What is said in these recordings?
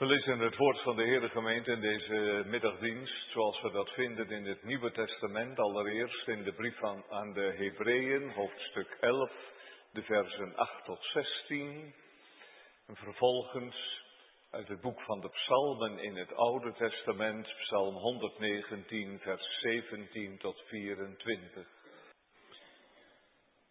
We lezen het woord van de Heere gemeente in deze middagdienst, zoals we dat vinden in het Nieuwe Testament, allereerst in de brief aan, de Hebreeën, hoofdstuk 11, de versen 8 tot 16. En vervolgens uit het boek van de Psalmen in het Oude Testament, Psalm 119, vers 17 tot 24.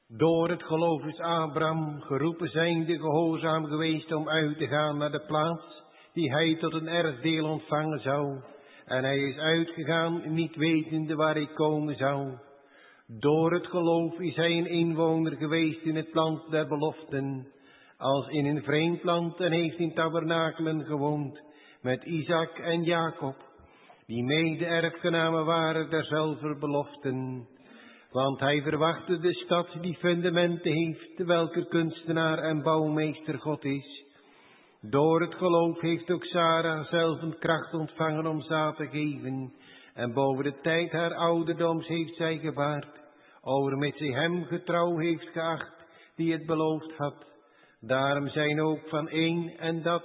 Door het geloof is Abraham geroepen zijnde gehoorzaam geweest om uit te gaan naar de plaats die hij tot een erfdeel ontvangen zou. En hij is uitgegaan, niet wetende waar hij komen zou. Door het geloof is hij een inwoner geweest in het land der beloften, als in een vreemd land en heeft in tabernakelen gewoond, met Isaac en Jacob, die mede erfgenamen waren derzelfde beloften. Want hij verwachtte de stad die fundamenten heeft, welke kunstenaar en bouwmeester God is. Door het geloof heeft ook Sarah zelf een kracht ontvangen om zaad te geven. En boven de tijd haar ouderdoms heeft zij gebaard, met zij hem getrouw heeft geacht, die het beloofd had. Daarom zijn ook van één en dat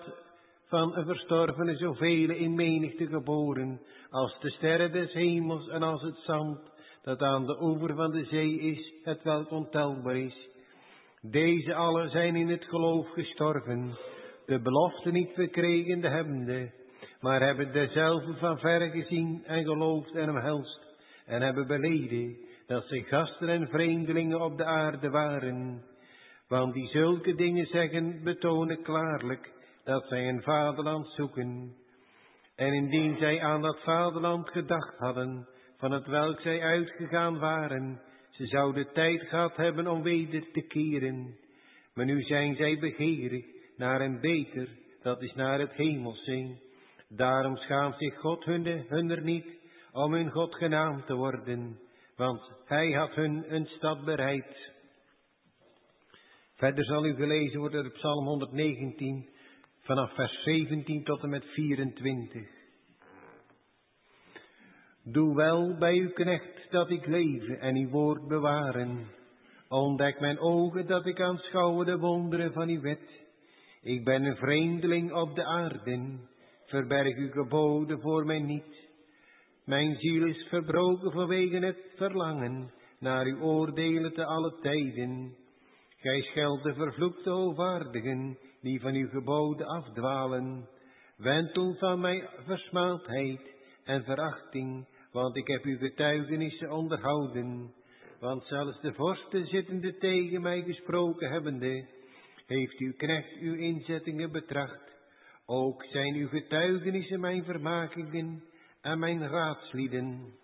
van een verstorvene zoveel in menigte geboren, als de sterren des hemels en als het zand, dat aan de oever van de zee is, het welk ontelbaar is. Deze allen zijn in het geloof gestorven, de belofte niet verkregen de hebbende, maar hebben dezelfde van ver gezien en geloofd en omhelst, en hebben beleden dat ze gasten en vreemdelingen op de aarde waren. Want die zulke dingen zeggen, betonen klaarlijk dat zij een vaderland zoeken. En indien zij aan dat vaderland gedacht hadden, van het welk zij uitgegaan waren, ze zouden tijd gehad hebben om weder te keren. Maar nu zijn zij begeerig naar een beter, dat is naar het hemelse. Daarom schaamt zich God hunner niet om hun God genaamd te worden, want hij had hun een stad bereid. Verder zal u gelezen worden uit Psalm 119, vanaf vers 17 tot en met 24. Doe wel bij uw knecht dat ik leven en uw woord bewaren. Ontdek mijn ogen dat ik aanschouwe de wonderen van uw wet. Ik ben een vreemdeling op de aarde, verberg uw geboden voor mij niet. Mijn ziel is verbroken vanwege het verlangen naar uw oordelen te alle tijden. Gij scheldt de vervloekte hoogwaardigen die van uw geboden afdwalen. Wend van mijn versmaaldheid en verachting, want ik heb uw getuigenissen onderhouden. Want zelfs de vorsten zittende tegen mij gesproken hebbende, heeft uw knecht uw inzettingen betracht. Ook zijn uw getuigenissen mijn vermakingen en mijn raadslieden.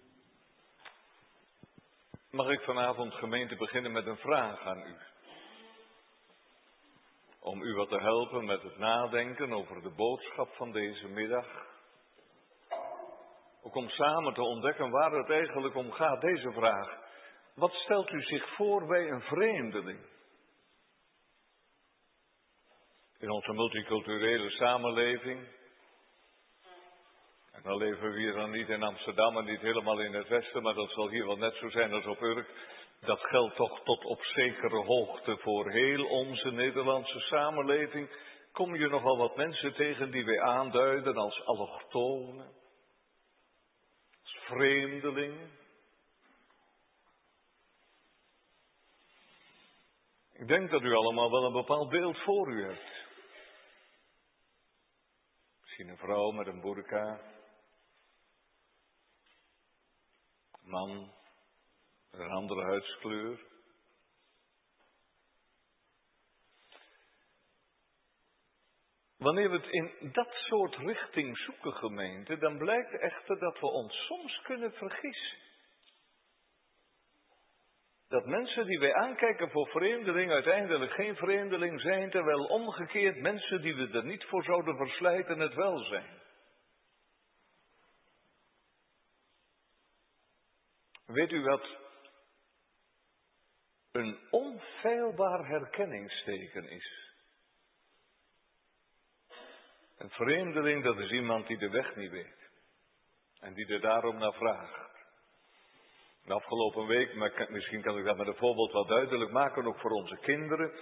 Mag ik vanavond gemeente beginnen met een vraag aan u? Om u wat te helpen met het nadenken over de boodschap van deze middag. Ook om samen te ontdekken waar het eigenlijk om gaat, deze vraag. Wat stelt u zich voor bij een vreemdeling? In onze multiculturele samenleving. En dan leven we hier dan niet in Amsterdam en niet helemaal in het Westen, maar dat zal hier wel net zo zijn als op Urk. Dat geldt toch tot op zekere hoogte voor heel onze Nederlandse samenleving. Kom je nogal wat mensen tegen die wij aanduiden als allochtonen, als vreemdelingen. Ik denk dat u allemaal wel een bepaald beeld voor u hebt. Misschien een vrouw met een burka. Man met een andere huidskleur. Wanneer we het in dat soort richting zoeken, gemeente, dan blijkt echter dat we ons soms kunnen vergissen. Dat mensen die wij aankijken voor vreemdeling uiteindelijk geen vreemdeling zijn, terwijl omgekeerd mensen die we er niet voor zouden verslijten het wel zijn. Weet u wat een onfeilbaar herkenningsteken is? Een vreemdeling, dat is iemand die de weg niet weet. En die er daarom naar vraagt. De afgelopen week, maar misschien kan ik dat met een voorbeeld wat duidelijk maken, ook voor onze kinderen.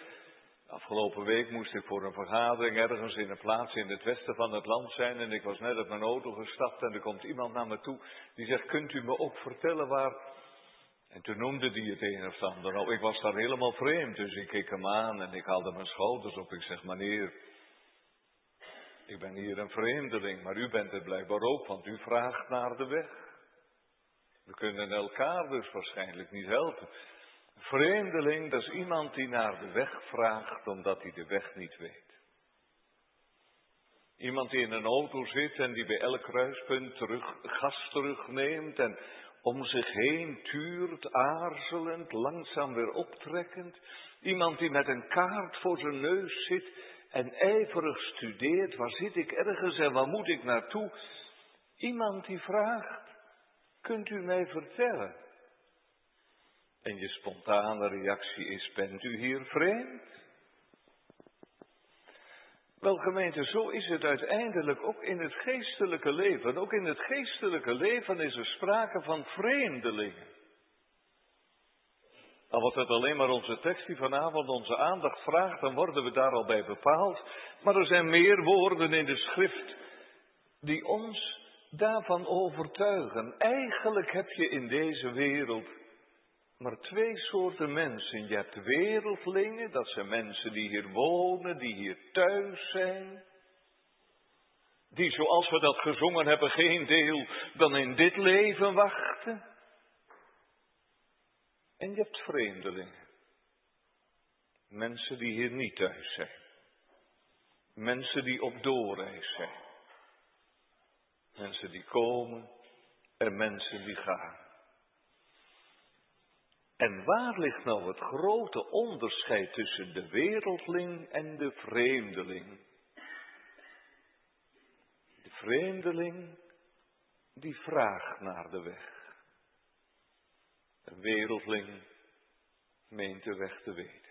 Afgelopen week moest ik voor een vergadering ergens in een plaats in het westen van het land zijn en ik was net uit mijn auto gestapt en er komt iemand naar me toe die zegt, kunt u me ook vertellen waar... En toen noemde hij het een of ander. Nou, ik was daar helemaal vreemd, dus ik keek hem aan en ik haalde mijn schouders op. Ik zeg, meneer, ik ben hier een vreemdeling, maar u bent het blijkbaar ook, want u vraagt naar de weg. We kunnen elkaar dus waarschijnlijk niet helpen. Vreemdeling, dat is iemand die naar de weg vraagt omdat hij de weg niet weet. Iemand die in een auto zit en die bij elk kruispunt gas terugneemt en om zich heen tuurt, aarzelend, langzaam weer optrekkend. Iemand die met een kaart voor zijn neus zit en ijverig studeert, waar zit ik ergens en waar moet ik naartoe? Iemand die vraagt, kunt u mij vertellen? En je spontane reactie is, bent u hier vreemd? Wel gemeente, zo is het uiteindelijk ook in het geestelijke leven. Ook in het geestelijke leven is er sprake van vreemdelingen. Al wordt het alleen maar onze tekst die vanavond onze aandacht vraagt, dan worden we daar al bij bepaald. Maar er zijn meer woorden in de schrift die ons daarvan overtuigen. Eigenlijk heb je in deze wereld maar twee soorten mensen. Je hebt wereldlingen, dat zijn mensen die hier wonen, die hier thuis zijn. Die, zoals we dat gezongen hebben, geen deel dan in dit leven wachten. En je hebt vreemdelingen. Mensen die hier niet thuis zijn. Mensen die op doorreis zijn. Mensen die komen en mensen die gaan. En waar ligt nou het grote onderscheid tussen de wereldling en de vreemdeling? De vreemdeling die vraagt naar de weg. Een wereldling meent de weg te weten.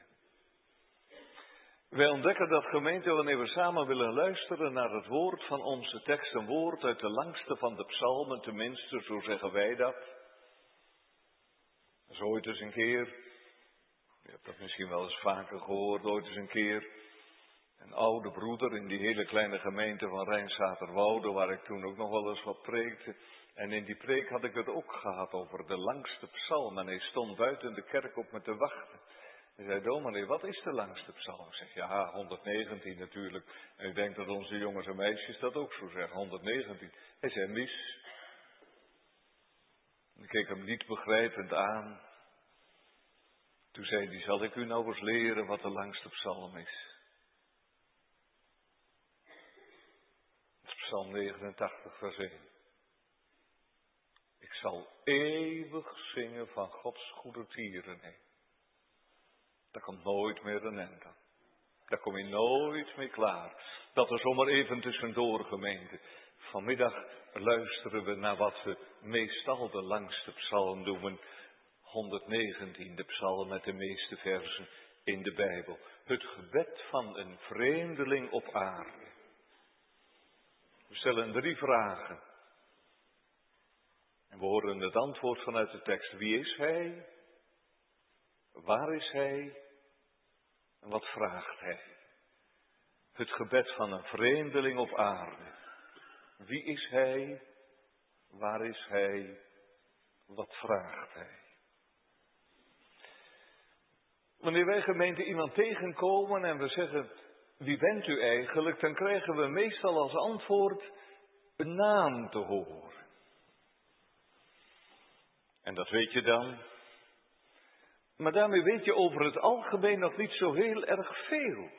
Wij ontdekken dat gemeente wanneer we samen willen luisteren naar het woord van onze tekst, een woord uit de langste van de psalmen, tenminste, zo zeggen wij dat. Zo ooit eens een keer, je hebt dat misschien wel eens vaker gehoord, ooit eens een keer, een oude broeder in die hele kleine gemeente van Rijnsaterwoude, waar ik toen ook nog wel eens wat preekte. En in die preek had ik het ook gehad over de langste psalm. En hij stond buiten de kerk op me te wachten. Hij zei, dominee, wat is de langste psalm? Ik zeg, ja, 119 natuurlijk. En ik denk dat onze jongens en meisjes dat ook zo zeggen, 119. Hij zei, mis. Ik keek hem niet begrijpend aan. Toen zei hij, zal ik u nou eens leren wat de langste psalm is? Psalm 89, vers 1. Ik zal eeuwig zingen van Gods goede tieren heen. Daar komt nooit meer een eind. Daar kom je nooit mee klaar. Dat er zomaar even tussendoor gemeente. Vanmiddag luisteren we naar wat we meestal de langste psalm noemen. 119, de psalm met de meeste versen in de Bijbel. Het gebed van een vreemdeling op aarde. We stellen drie vragen. En we horen het antwoord vanuit de tekst. Wie is hij? Waar is hij? Wat vraagt hij? Het gebed van een vreemdeling op aarde. Wie is hij? Waar is hij? Wat vraagt hij? Wanneer wij gemeente iemand tegenkomen en we zeggen, wie bent u eigenlijk, dan krijgen we meestal als antwoord een naam te horen. En dat weet je dan. Maar daarmee weet je over het algemeen nog niet zo heel erg veel.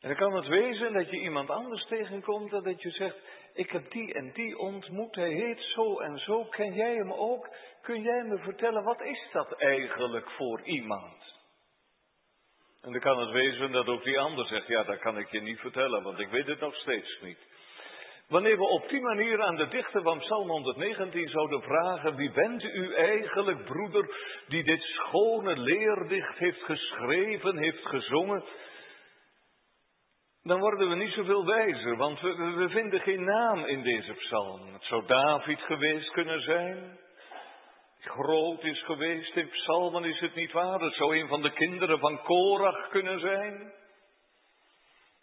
En dan kan het wezen dat je iemand anders tegenkomt en dat je zegt, ik heb die en die ontmoet, hij heet zo en zo, ken jij hem ook? Kun jij me vertellen, wat is dat eigenlijk voor iemand? En dan kan het wezen dat ook die ander zegt, ja, dat kan ik je niet vertellen, want ik weet het nog steeds niet. Wanneer we op die manier aan de dichter van Psalm 119 zouden vragen, wie bent u eigenlijk, broeder, die dit schone leerdicht heeft geschreven, heeft gezongen, dan worden we niet zoveel wijzer, want we, we, vinden geen naam in deze psalm. Het zou David geweest kunnen zijn. Groot is geweest in psalmen, is het niet waar? Het zou een van de kinderen van Korach kunnen zijn.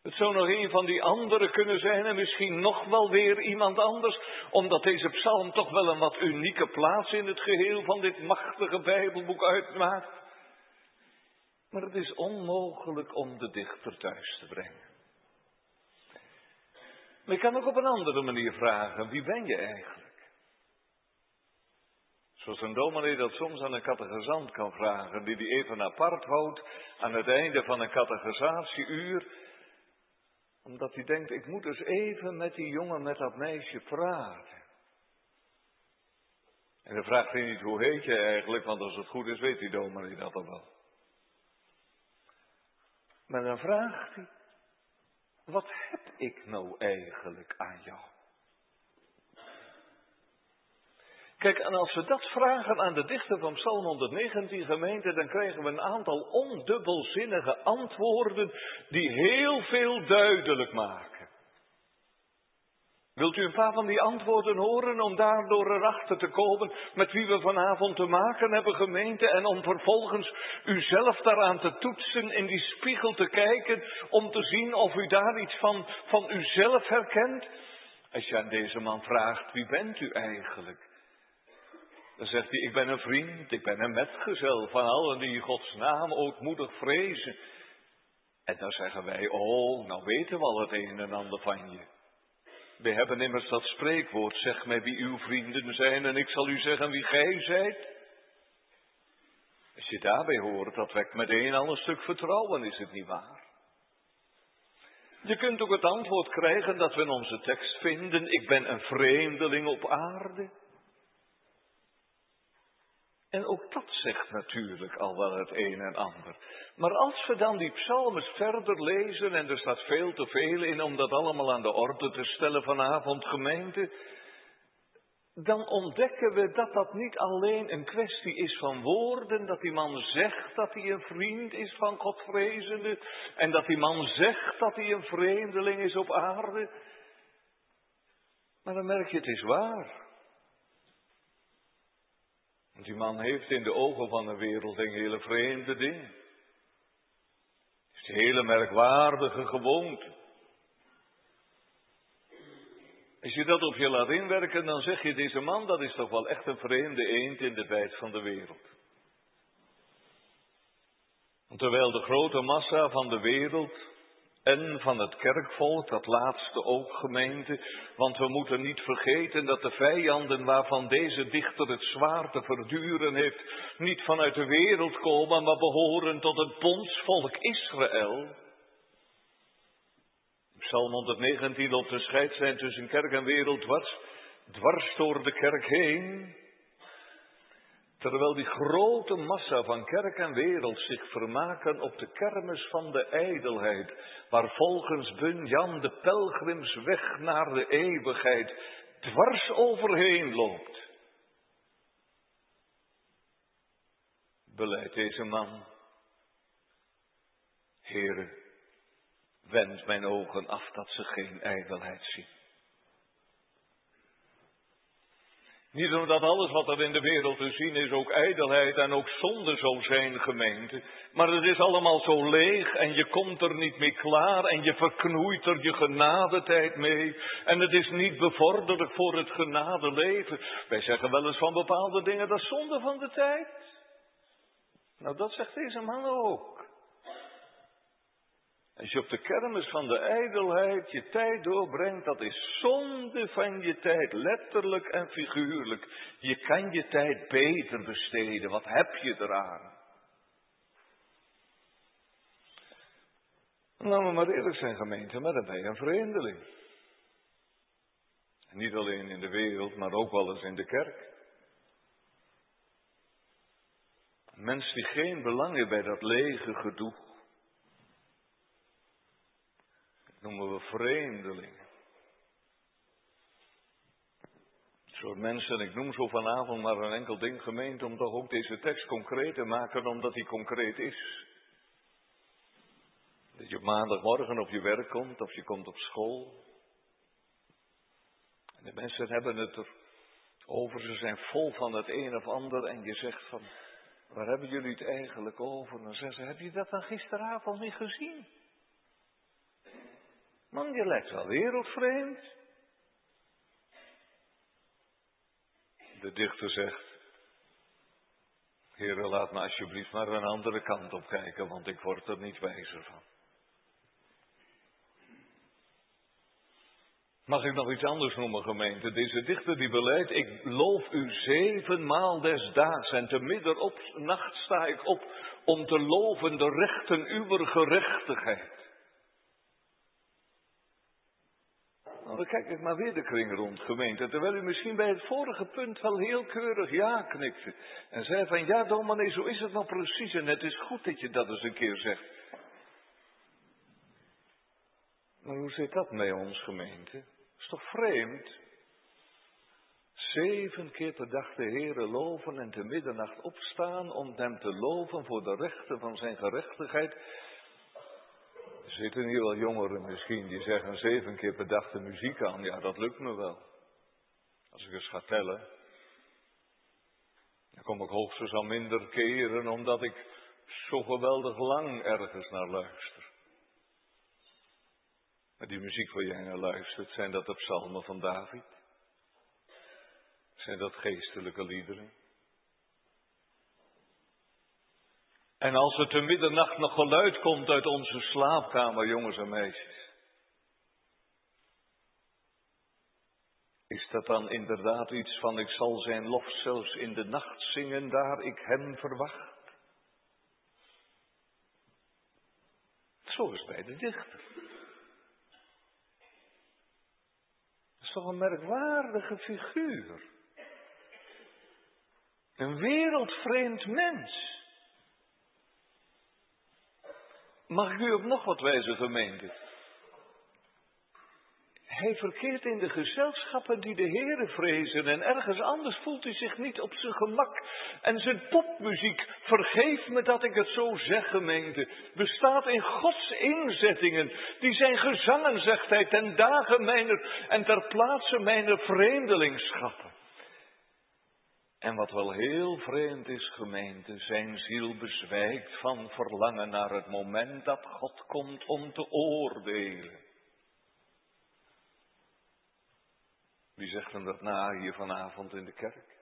Het zou nog een van die anderen kunnen zijn en misschien nog wel weer iemand anders, omdat deze psalm toch wel een wat unieke plaats in het geheel van dit machtige Bijbelboek uitmaakt. Maar het is onmogelijk om de dichter thuis te brengen. Maar je kan ook op een andere manier vragen, wie ben je eigenlijk? Zoals een dominee dat soms aan een catechizant kan vragen, die die even apart houdt aan het einde van een catechizatieuur, omdat hij denkt, ik moet dus even met die jongen, met dat meisje praten. En dan vraagt hij niet, hoe heet je eigenlijk, want als het goed is, weet die dominee dat al wel. Maar dan vraagt hij, wat heb ik nou eigenlijk aan jou? Kijk, en als we dat vragen aan de dichter van Psalm 119 gemeente, dan krijgen we een aantal ondubbelzinnige antwoorden die heel veel duidelijk maken. Wilt u een paar van die antwoorden horen om daardoor erachter te komen met wie we vanavond te maken hebben gemeente en om vervolgens uzelf daaraan te toetsen, in die spiegel te kijken om te zien of u daar iets van, van uzelf herkent? Als je aan deze man vraagt, wie bent u eigenlijk? Dan zegt hij, ik ben een vriend, ik ben een metgezel van allen die Gods naam ootmoedig vrezen. En dan zeggen wij, oh, nou weten we al het een en ander van je. We hebben immers dat spreekwoord, zeg mij wie uw vrienden zijn en ik zal u zeggen wie gij zijt. Als je daarbij hoort, dat wekt meteen al een stuk vertrouwen, is het niet waar? Je kunt ook het antwoord krijgen dat we in onze tekst vinden, ik ben een vreemdeling op aarde. En ook dat zegt natuurlijk al wel het een en ander. Maar als we dan die psalmes verder lezen, en er staat veel te veel in om dat allemaal aan de orde te stellen vanavond gemeente, dan ontdekken we dat dat niet alleen een kwestie is van woorden, dat die man zegt dat hij een vriend is van Godvrezende, en dat die man zegt dat hij een vreemdeling is op aarde. Maar dan merk je, het is waar. Die man heeft in de ogen van de wereld een hele vreemde dingen. Heeft hele merkwaardige gewoonten. Als je dat op je laat inwerken, dan zeg je, deze man, dat is toch wel echt een vreemde eend in de bijt van de wereld. Terwijl de grote massa van de wereld en van het kerkvolk, dat laatste ook gemeente, want we moeten niet vergeten dat de vijanden waarvan deze dichter het zwaar te verduren heeft, niet vanuit de wereld komen, maar behoren tot het bondsvolk Israël. Psalm 119 op de scheid zijn tussen kerk en wereld dwars, dwars door de kerk heen. Terwijl die grote massa van kerk en wereld zich vermaken op de kermis van de ijdelheid, waar volgens Bunyan de pelgrimsweg naar de eeuwigheid dwars overheen loopt. Beleid deze man, Heere, wend mijn ogen af dat ze geen ijdelheid zien. Niet omdat alles wat er in de wereld te zien is ook ijdelheid en ook zonde zou zijn, gemeente. Maar het is allemaal zo leeg en je komt er niet mee klaar en je verknoeit er je genadetijd mee. En het is niet bevorderlijk voor het genadeleven. Wij zeggen wel eens van bepaalde dingen, dat zonde van de tijd. Nou, dat zegt deze man ook. Als je op de kermis van de ijdelheid je tijd doorbrengt, dat is zonde van je tijd, letterlijk en figuurlijk. Je kan je tijd beter besteden, wat heb je eraan? Laten we maar eerlijk zijn gemeente, maar dan ben je een vreemdeling. niet alleen in de wereld, maar ook wel eens in de kerk. Een mens die geen belang heeft bij dat lege gedoe noemen we vreemdelingen. Soort mensen, ik noem zo vanavond maar een enkel ding gemeend om toch ook deze tekst concreet te maken, omdat die concreet is. Dat je op maandagmorgen op je werk komt of je komt op school. En de mensen hebben het er over. Ze zijn vol van het een of ander en je zegt van, waar hebben jullie het eigenlijk over? Dan zeggen ze, heb je dat dan gisteravond niet gezien? Man, je lijkt wel wereldvreemd. De dichter zegt, Heer, laat me alsjeblieft maar een andere kant op kijken, want ik word er niet wijzer van. Mag ik nog iets anders noemen, gemeente? Deze dichter die beleidt, ik loof u zevenmaal des daags en te midden op nacht sta ik op om te loven de rechten uw gerechtigheid. Nou, dan kijk ik maar weer de kring rond, gemeente. Terwijl u misschien bij het vorige punt wel heel keurig ja knikte. En zei van, ja dominee, zo is het nou precies. En het is goed dat je dat eens een keer zegt. Maar hoe zit dat met ons, gemeente? is toch vreemd? Zeven keer per dag de Heere loven en te middernacht opstaan om hem te loven voor de rechten van zijn gerechtigheid. Er zitten hier wel jongeren misschien die zeggen zeven keer per dag de muziek aan. Ja, dat lukt me wel. Als ik eens ga tellen. Dan kom ik hoogstens al minder keren omdat ik zo geweldig lang ergens naar luister. Maar die muziek waar jij naar luistert, zijn dat de psalmen van David? Zijn dat geestelijke liederen? En als er te middernacht nog geluid komt uit onze slaapkamer, jongens en meisjes. Is dat dan inderdaad iets van ik zal zijn lof zelfs in de nacht zingen, daar ik hem verwacht? Zo is bij de dichter. is toch een merkwaardige figuur. Een wereldvreemd mens. Mag ik u op nog wat wijzen, gemeente? Hij verkeert in de gezelschappen die de Heere vrezen en ergens anders voelt hij zich niet op zijn gemak. En zijn popmuziek, vergeef me dat ik het zo zeg gemeente, bestaat in Gods inzettingen, die zijn gezangen, zegt hij, ten dagen mijner en ter plaatse mijner vreemdelingschappen. En wat wel heel vreemd is, gemeente, zijn ziel bezwijkt van verlangen naar het moment dat God komt om te oordelen. Wie zegt hem dat na hier vanavond in de kerk?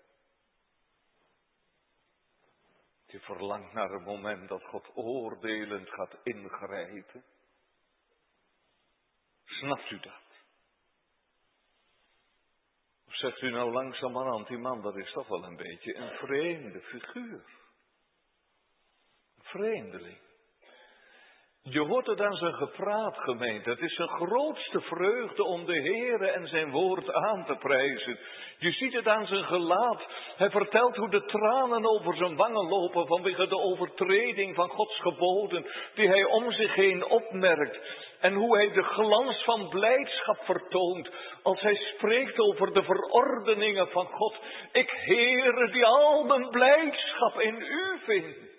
Je verlangt naar het moment dat God oordelend gaat ingrijpen. Snapt u dat? Zegt u nou langzamerhand, die man, dat is toch wel een beetje een vreemde figuur. Een vreemdeling. Je hoort het aan zijn gepraat, gemeente. Het is zijn grootste vreugde om de Heere en zijn woord aan te prijzen. Je ziet het aan zijn gelaat. Hij vertelt hoe de tranen over zijn wangen lopen vanwege de overtreding van Gods geboden, die hij om zich heen opmerkt. En hoe hij de glans van blijdschap vertoont als hij spreekt over de verordeningen van God. Ik, Heere, die al mijn blijdschap in u vind.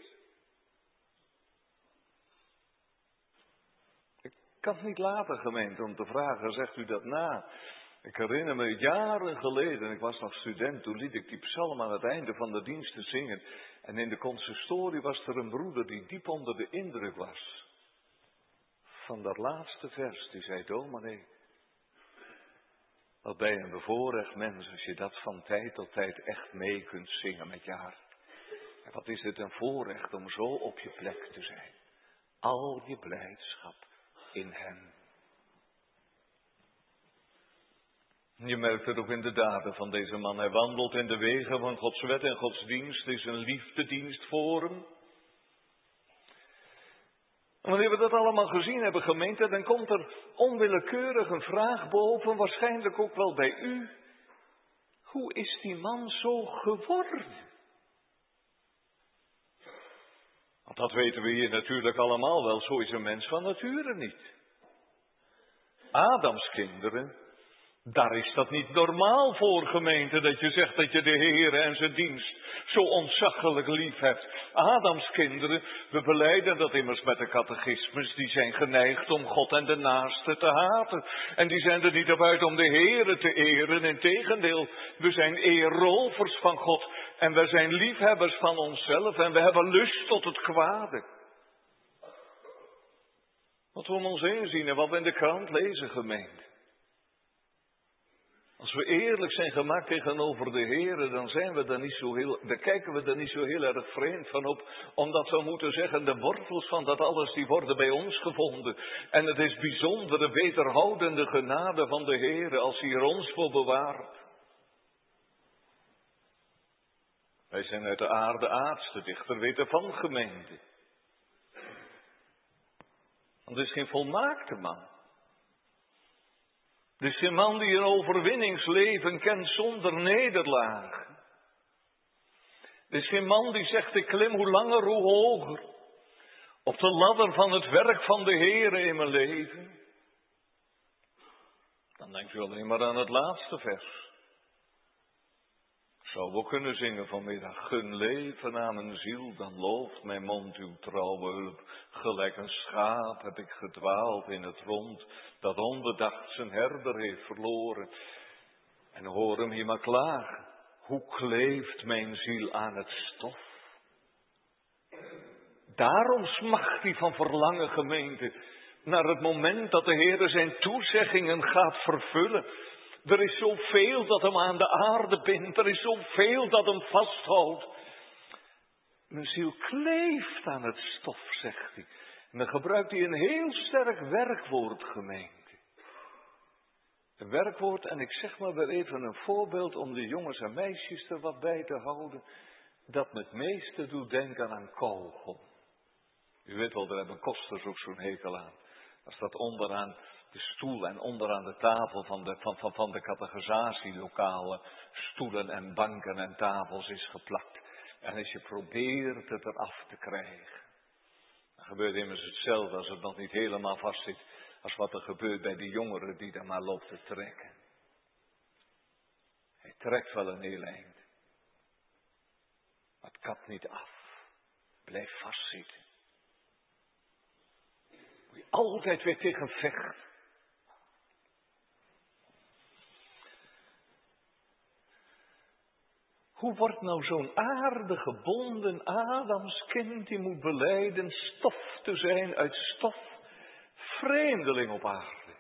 Kan niet laten, gemeente, om te vragen, zegt u dat na? Ik herinner me jaren geleden, ik was nog student, toen liet ik die psalm aan het einde van de diensten zingen. En in de consistorie was er een broeder die diep onder de indruk was. Van dat laatste vers, die zei, dominee, wat ben je een bevoorrecht mens als je dat van tijd tot tijd echt mee kunt zingen met je hart. En wat is het een voorrecht om zo op je plek te zijn. Al je blijdschap in. Je merkt het ook in de daden van deze man. Hij wandelt in de wegen van Gods wet en Gods dienst. is een liefdedienst voor hem. En wanneer we dat allemaal gezien hebben, gemeente, dan komt er onwillekeurig een vraag boven, waarschijnlijk ook wel bij u. Hoe is die man zo geworden? Want dat weten we hier natuurlijk allemaal wel, zo is een mens van nature niet. Adams kinderen, Daar is dat niet normaal voor, gemeente, dat je zegt dat je de Heer en zijn dienst zo ontzaglijk lief hebt. Adams kinderen, we beleiden dat immers met de catechismus, die zijn geneigd om God en de naaste te haten. En die zijn er niet op uit om de Heere te eren, integendeel, we zijn eerrovers van God en we zijn liefhebbers van onszelf en we hebben lust tot het kwade. Wat we om ons heen zien en wat we in de krant lezen, gemeente. Als we eerlijk zijn gemaakt tegenover de Heer, dan zijn we daar niet zo heel, dan kijken we er niet zo heel erg vreemd van op, omdat we moeten zeggen, de wortels van dat alles, die worden bij ons gevonden. En het is bijzondere, beterhoudende genade van de Heer, als hij er ons voor bewaart. Wij zijn uit de aarde aardste dichter weten van gemeente. Want het is geen volmaakte man. Het is geen man die een overwinningsleven kent zonder nederlaag. Het is geen man die zegt, ik klim hoe langer hoe hoger. Op de ladder van het werk van de Heer in mijn leven. Dan denkt u alleen maar aan het laatste vers. Zou we kunnen zingen vanmiddag. Gun leven aan mijn ziel, dan looft mijn mond uw trouwe hulp. Gelijk een schaap heb ik gedwaald in het rond, dat onbedacht zijn herder heeft verloren. En hoor hem hier maar klagen. Hoe kleeft mijn ziel aan het stof? Daarom smacht hij van verlangen gemeente naar het moment dat de Heer zijn toezeggingen gaat vervullen. Er is zoveel dat hem aan de aarde bindt. Er is zoveel dat hem vasthoudt. Mijn ziel kleeft aan het stof, zegt hij. En dan gebruikt hij een heel sterk werkwoord, gemeente. Een werkwoord, en ik zeg maar weer even een voorbeeld om de jongens en meisjes er wat bij te houden. Dat me het meeste doet denken aan kogel. U weet wel, daar hebben kosters ook zo'n hekel aan. Als dat onderaan de stoel en onderaan de tafel van de, van, van, van de categorisatielokalen stoelen en banken en tafels is geplakt. En als je probeert het eraf te krijgen, dan gebeurt immers hetzelfde als het nog niet helemaal vast zit, als wat er gebeurt bij die jongeren die daar maar loopt te trekken. Hij trekt wel een heel eind, maar het kapt niet af. Blijf vastzitten. Moet je altijd weer tegen vecht. Hoe wordt nou zo'n aardig gebonden Adamskind die moet beleiden stof te zijn uit stof, vreemdeling op aarde?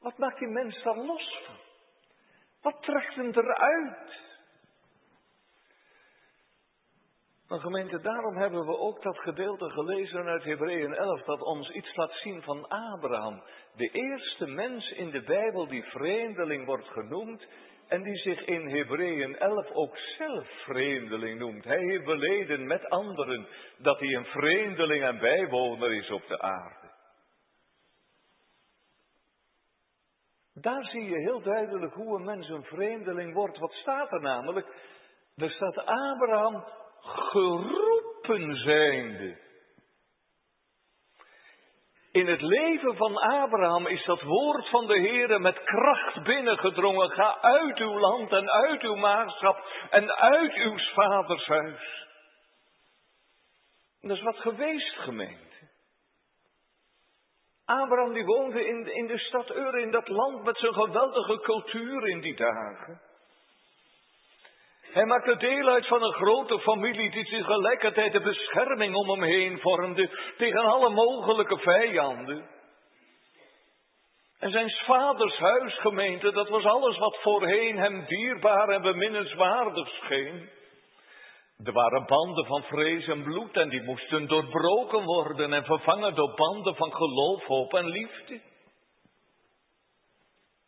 Wat maakt die mens daar los van? Wat trekt hem eruit? Maar gemeente, daarom hebben we ook dat gedeelte gelezen uit Hebreeën 11, dat ons iets laat zien van Abraham. De eerste mens in de Bijbel die vreemdeling wordt genoemd, en die zich in Hebreeën 11 ook zelf vreemdeling noemt. Hij heeft beleden met anderen dat hij een vreemdeling en bijwoner is op de aarde. Daar zie je heel duidelijk hoe een mens een vreemdeling wordt. Wat staat er namelijk? Er staat Abraham geroepen zijnde. In het leven van Abraham is dat woord van de Heere met kracht binnengedrongen. Ga uit uw land en uit uw maagschap en uit uw vaders huis. dat is wat geweest, gemeente. Abraham die woonde in, in de stad Ur, in dat land met zijn geweldige cultuur in die dagen. Hij maakte deel uit van een grote familie die tegelijkertijd de bescherming om hem heen vormde tegen alle mogelijke vijanden. En zijn vaders huisgemeente, dat was alles wat voorheen hem dierbaar en beminnenswaardig scheen. Er waren banden van vrees en bloed en die moesten doorbroken worden en vervangen door banden van geloof, hoop en liefde.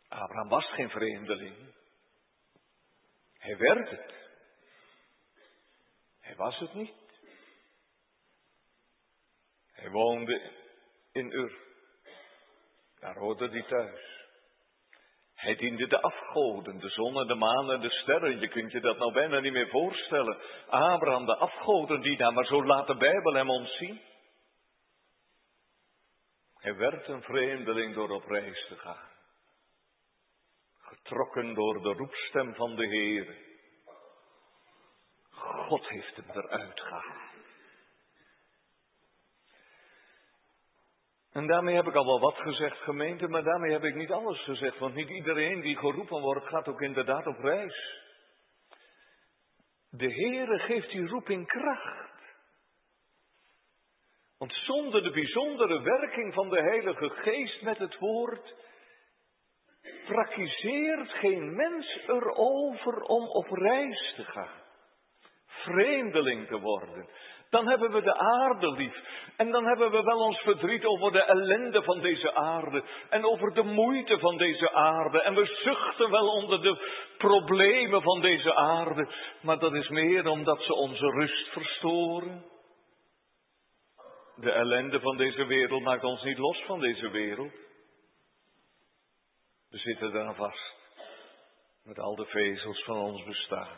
Abraham was geen vreemdeling. Hij werd het. Hij was het niet. Hij woonde in Ur. Daar hoorde hij thuis. Hij diende de afgoden, de zon de maan en de sterren. Je kunt je dat nou bijna niet meer voorstellen. Abraham, de afgoden die daar, maar zo laat de Bijbel hem ons zien. Hij werd een vreemdeling door op reis te gaan. Getrokken door de roepstem van de Heer. God heeft hem eruit gehaald. En daarmee heb ik al wel wat gezegd, gemeente, maar daarmee heb ik niet alles gezegd, want niet iedereen die geroepen wordt gaat ook inderdaad op reis. De Heere geeft die roeping kracht. Want zonder de bijzondere werking van de Heilige Geest met het woord, praktiseert geen mens erover om op reis te gaan, vreemdeling te worden. Dan hebben we de aarde lief. En dan hebben we wel ons verdriet over de ellende van deze aarde. En over de moeite van deze aarde. En we zuchten wel onder de problemen van deze aarde. Maar dat is meer omdat ze onze rust verstoren. De ellende van deze wereld maakt ons niet los van deze wereld. We zitten daar vast. Met al de vezels van ons bestaan.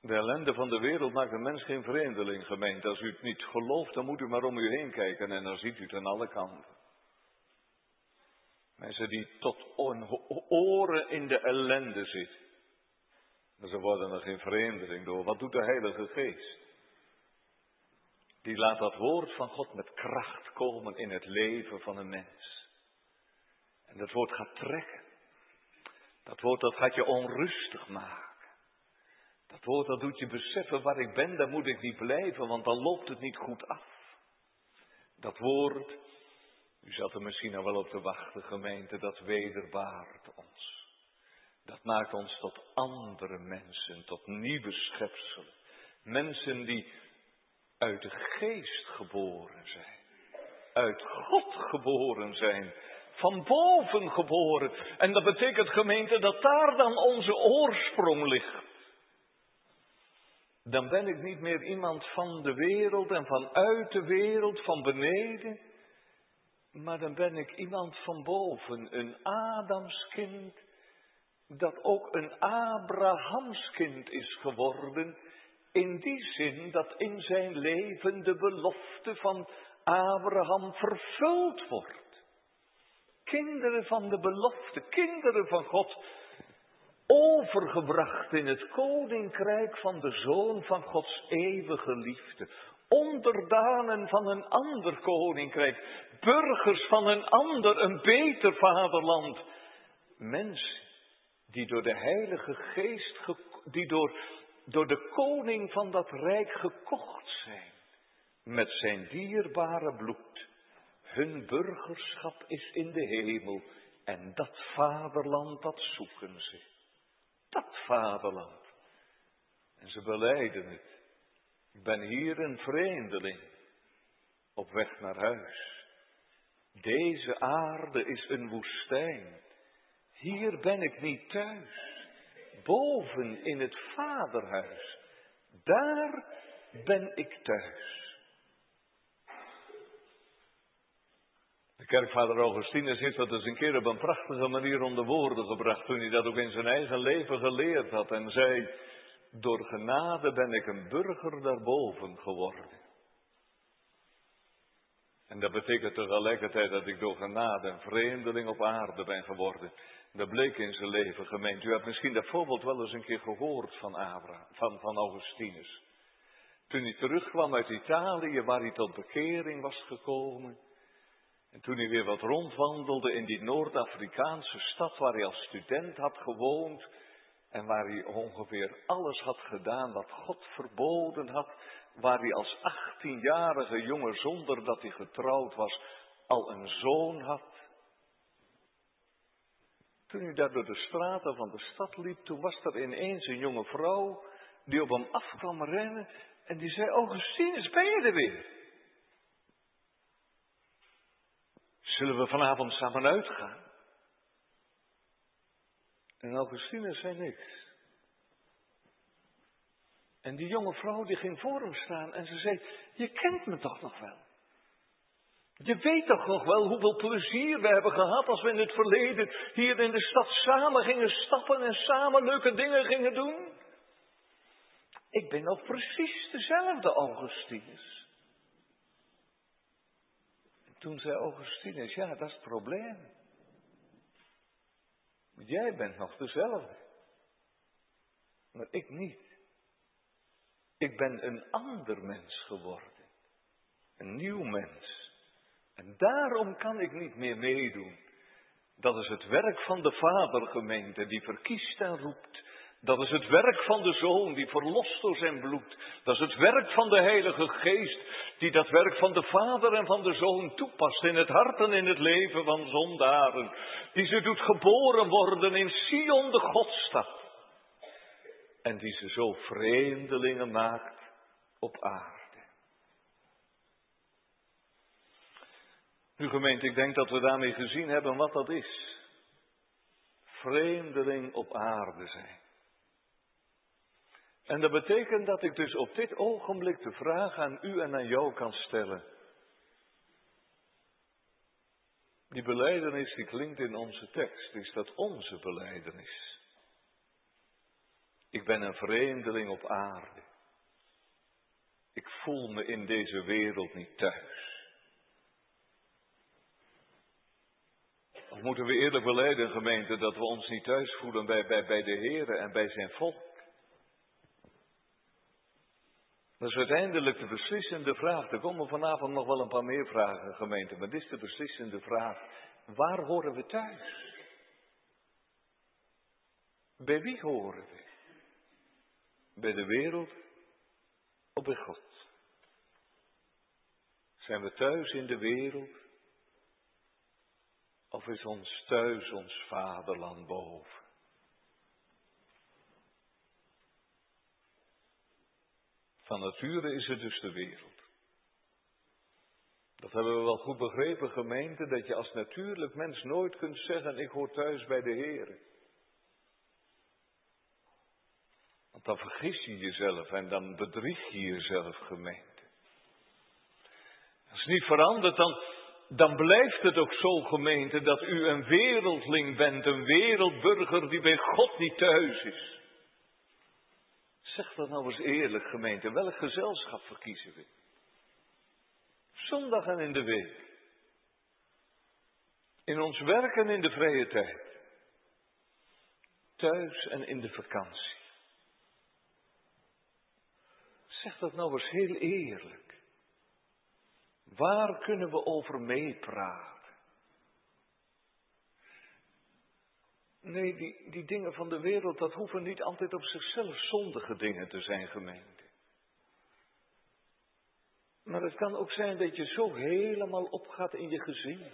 De ellende van de wereld maakt een mens geen vreemdeling, gemeente. Als u het niet gelooft, dan moet u maar om u heen kijken en dan ziet u het aan alle kanten. Mensen die tot oren in de ellende zitten. Maar ze worden er geen vreemdeling door. Wat doet de Heilige Geest? Die laat dat woord van God met kracht komen in het leven van een mens. En dat woord gaat trekken. Dat woord dat gaat je onrustig maken. Dat woord dat doet je beseffen waar ik ben, daar moet ik niet blijven, want dan loopt het niet goed af. Dat woord, u zat er misschien al wel op te wachten, gemeente, dat wederbaart ons. Dat maakt ons tot andere mensen, tot nieuwe schepselen. Mensen die uit de geest geboren zijn. Uit God geboren zijn. Van boven geboren. En dat betekent gemeente dat daar dan onze oorsprong ligt dan ben ik niet meer iemand van de wereld en vanuit de wereld, van beneden, maar dan ben ik iemand van boven, een Adamskind, dat ook een Abrahamskind is geworden, in die zin dat in zijn leven de belofte van Abraham vervuld wordt. Kinderen van de belofte, kinderen van God, overgebracht in het koninkrijk van de Zoon van Gods eeuwige liefde. Onderdanen van een ander koninkrijk, burgers van een ander, een beter vaderland. Mensen die door de Heilige Geest, die door, door de koning van dat rijk gekocht zijn met zijn dierbare bloed. Hun burgerschap is in de hemel en dat vaderland dat zoeken ze dat vaderland. En ze beleiden het. Ik ben hier een vreemdeling op weg naar huis. Deze aarde is een woestijn. Hier ben ik niet thuis. Boven in het vaderhuis. Daar ben ik thuis. Kerkvader Augustinus heeft dat eens een keer op een prachtige manier onder woorden gebracht toen hij dat ook in zijn eigen leven geleerd had en zei, door genade ben ik een burger daarboven geworden. En dat betekent tegelijkertijd dat ik door genade een vreemdeling op aarde ben geworden. Dat bleek in zijn leven gemeend. U hebt misschien dat voorbeeld wel eens een keer gehoord van, Abraham, van, van Augustinus. Toen hij terugkwam uit Italië, waar hij tot bekering was gekomen. En toen hij weer wat rondwandelde in die Noord-Afrikaanse stad waar hij als student had gewoond en waar hij ongeveer alles had gedaan wat God verboden had, waar hij als 18-jarige jongen zonder dat hij getrouwd was al een zoon had. Toen hij daar door de straten van de stad liep, toen was er ineens een jonge vrouw die op hem af kwam rennen en die zei, Augustinus, ben je er weer? Zullen we vanavond samen uitgaan? En Augustinus zei niks. En die jonge vrouw die ging voor hem staan en ze zei, je kent me toch nog wel? Je weet toch nog wel hoeveel plezier we hebben gehad als we in het verleden hier in de stad samen gingen stappen en samen leuke dingen gingen doen? Ik ben nog precies dezelfde Augustinus. Toen zei Augustinus, ja, dat is het probleem. Jij bent nog dezelfde. Maar ik niet. Ik ben een ander mens geworden. Een nieuw mens. En daarom kan ik niet meer meedoen. Dat is het werk van de Vadergemeente die verkiest en roept. Dat is het werk van de Zoon die verlost door zijn bloed. Dat is het werk van de Heilige Geest die dat werk van de Vader en van de Zoon toepast in het hart en in het leven van zondaren. Die ze doet geboren worden in Sion de Godstad. En die ze zo vreemdelingen maakt op aarde. Nu gemeente, ik denk dat we daarmee gezien hebben wat dat is. Vreemdeling op aarde zijn. En dat betekent dat ik dus op dit ogenblik de vraag aan u en aan jou kan stellen. Die beleidenis die klinkt in onze tekst, is dat onze beleidenis? Ik ben een vreemdeling op aarde. Ik voel me in deze wereld niet thuis. Of moeten we eerlijk beleiden, gemeente, dat we ons niet thuis voelen bij, bij, bij de Heer en bij zijn volk? Dat is uiteindelijk de beslissende vraag. Er komen vanavond nog wel een paar meer vragen, gemeente, maar dit is de beslissende vraag. Waar horen we thuis? Bij wie horen we? Bij de wereld of bij God? Zijn we thuis in de wereld? Of is ons thuis ons vaderland boven? Van nature is het dus de wereld. Dat hebben we wel goed begrepen, gemeente, dat je als natuurlijk mens nooit kunt zeggen, ik hoor thuis bij de Heer. Want dan vergis je jezelf en dan bedrieg je jezelf, gemeente. Als het niet verandert, dan, dan blijft het ook zo, gemeente, dat u een wereldling bent, een wereldburger die bij God niet thuis is. Zeg dat nou eens eerlijk, gemeente. Welk gezelschap verkiezen we? Zondag en in de week. In ons werk en in de vrije tijd. Thuis en in de vakantie. Zeg dat nou eens heel eerlijk. Waar kunnen we over meepraten? Nee, die, die dingen van de wereld, dat hoeven niet altijd op zichzelf zondige dingen te zijn, gemeente. Maar het kan ook zijn dat je zo helemaal opgaat in je gezin.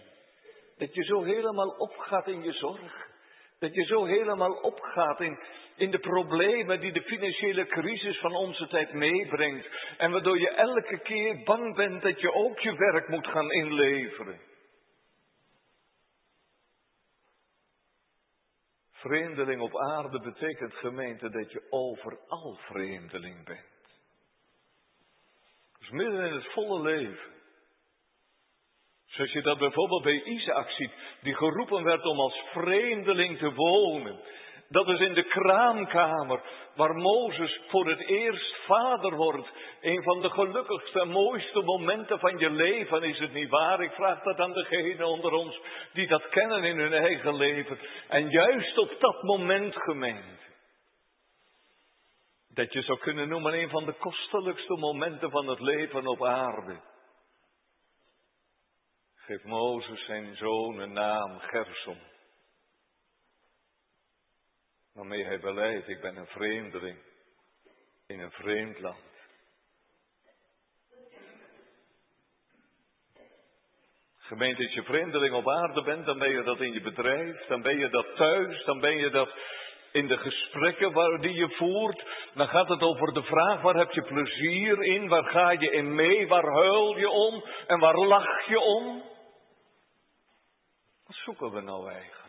Dat je zo helemaal opgaat in je zorg. Dat je zo helemaal opgaat in, in de problemen die de financiële crisis van onze tijd meebrengt. En waardoor je elke keer bang bent dat je ook je werk moet gaan inleveren. Vreemdeling op aarde betekent gemeente dat je overal vreemdeling bent. Dus midden in het volle leven. Zoals je dat bijvoorbeeld bij Isaac ziet, die geroepen werd om als vreemdeling te wonen. Dat is in de kraamkamer waar Mozes voor het eerst vader wordt. Een van de gelukkigste en mooiste momenten van je leven, is het niet waar? Ik vraag dat aan degenen onder ons die dat kennen in hun eigen leven. En juist op dat moment, gemeente, dat je zou kunnen noemen een van de kostelijkste momenten van het leven op aarde. Geeft Mozes zijn zoon een naam, Gersom waarmee hij beleidt, ik ben een vreemdeling in een vreemd land. Gemeente, als je vreemdeling op aarde bent, dan ben je dat in je bedrijf, dan ben je dat thuis, dan ben je dat in de gesprekken waar, die je voert. Dan gaat het over de vraag, waar heb je plezier in, waar ga je in mee, waar huil je om en waar lach je om? Wat zoeken we nou eigenlijk?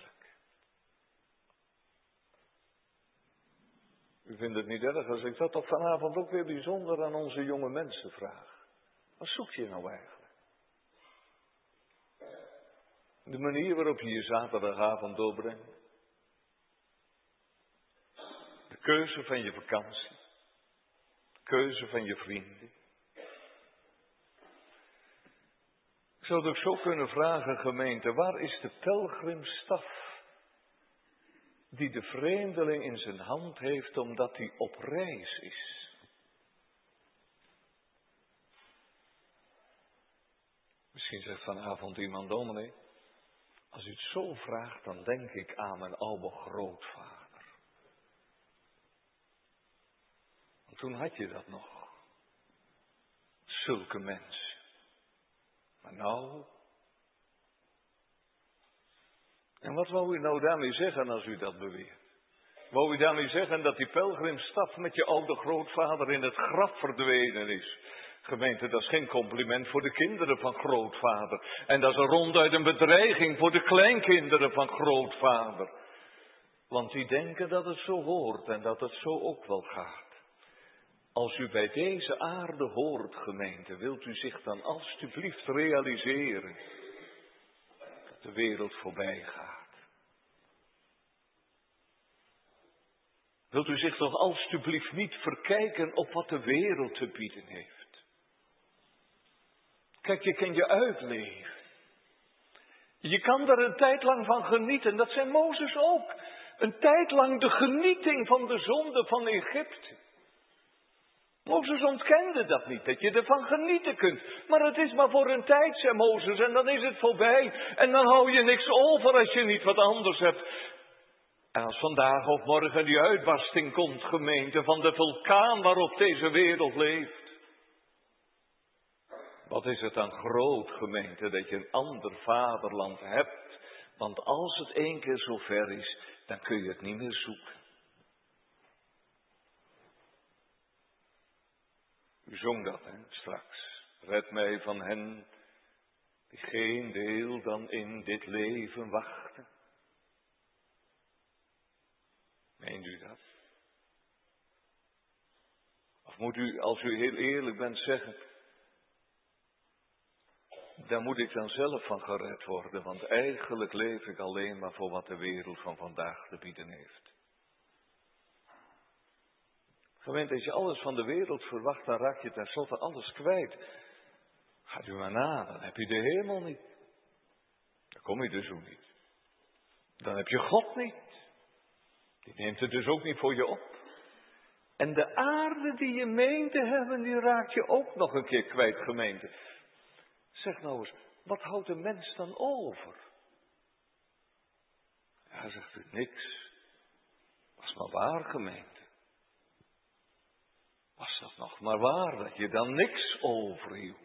U vindt het niet erg als ik dat toch vanavond ook weer bijzonder aan onze jonge mensen vraag. Wat zoek je nou eigenlijk? De manier waarop je je zaterdagavond doorbrengt. De keuze van je vakantie. De keuze van je vrienden. Ik zou het ook zo kunnen vragen, gemeente, waar is de pelgrimstaf die de vreemdeling in zijn hand heeft omdat hij op reis is. Misschien zegt vanavond iemand, dominee, als u het zo vraagt, dan denk ik aan mijn oude grootvader. Toen had je dat nog. Zulke mensen. Maar nou. En wat wou u nou daarmee zeggen als u dat beweert? Wou u daarmee zeggen dat die pelgrimstaf met je oude grootvader in het graf verdwenen is? Gemeente, dat is geen compliment voor de kinderen van grootvader. En dat is ronduit een bedreiging voor de kleinkinderen van grootvader. Want die denken dat het zo hoort en dat het zo ook wel gaat. Als u bij deze aarde hoort, gemeente, wilt u zich dan alstublieft realiseren dat de wereld voorbij gaat. Wilt u zich toch alstublieft niet verkijken op wat de wereld te bieden heeft? Kijk, je kan je uitleven. Je kan er een tijd lang van genieten. Dat zei Mozes ook. Een tijd lang de genieting van de zonde van Egypte. Mozes ontkende dat niet, dat je ervan genieten kunt. Maar het is maar voor een tijd, zei Mozes, en dan is het voorbij. En dan hou je niks over als je niet wat anders hebt. En als vandaag of morgen die uitbarsting komt, gemeente, van de vulkaan waarop deze wereld leeft. Wat is het dan groot, gemeente, dat je een ander vaderland hebt? Want als het één keer zo ver is, dan kun je het niet meer zoeken. U zong dat, hè, straks. Red mij van hen die geen deel dan in dit leven wachten. Meent u dat? Of moet u, als u heel eerlijk bent, zeggen, daar moet ik dan zelf van gered worden, want eigenlijk leef ik alleen maar voor wat de wereld van vandaag te bieden heeft. Gemeente, als je alles van de wereld verwacht, dan raak je tenslotte alles kwijt. Gaat u maar na, dan heb je de hemel niet. Dan kom je dus ook niet. Dan heb je God niet. Die neemt het dus ook niet voor je op. En de aarde die je meent te hebben, die raak je ook nog een keer kwijt, gemeente. Zeg nou eens, wat houdt een mens dan over? Ja, zegt u, niks. Was maar waar, gemeente. Was dat nog maar waar, dat je dan niks overhield?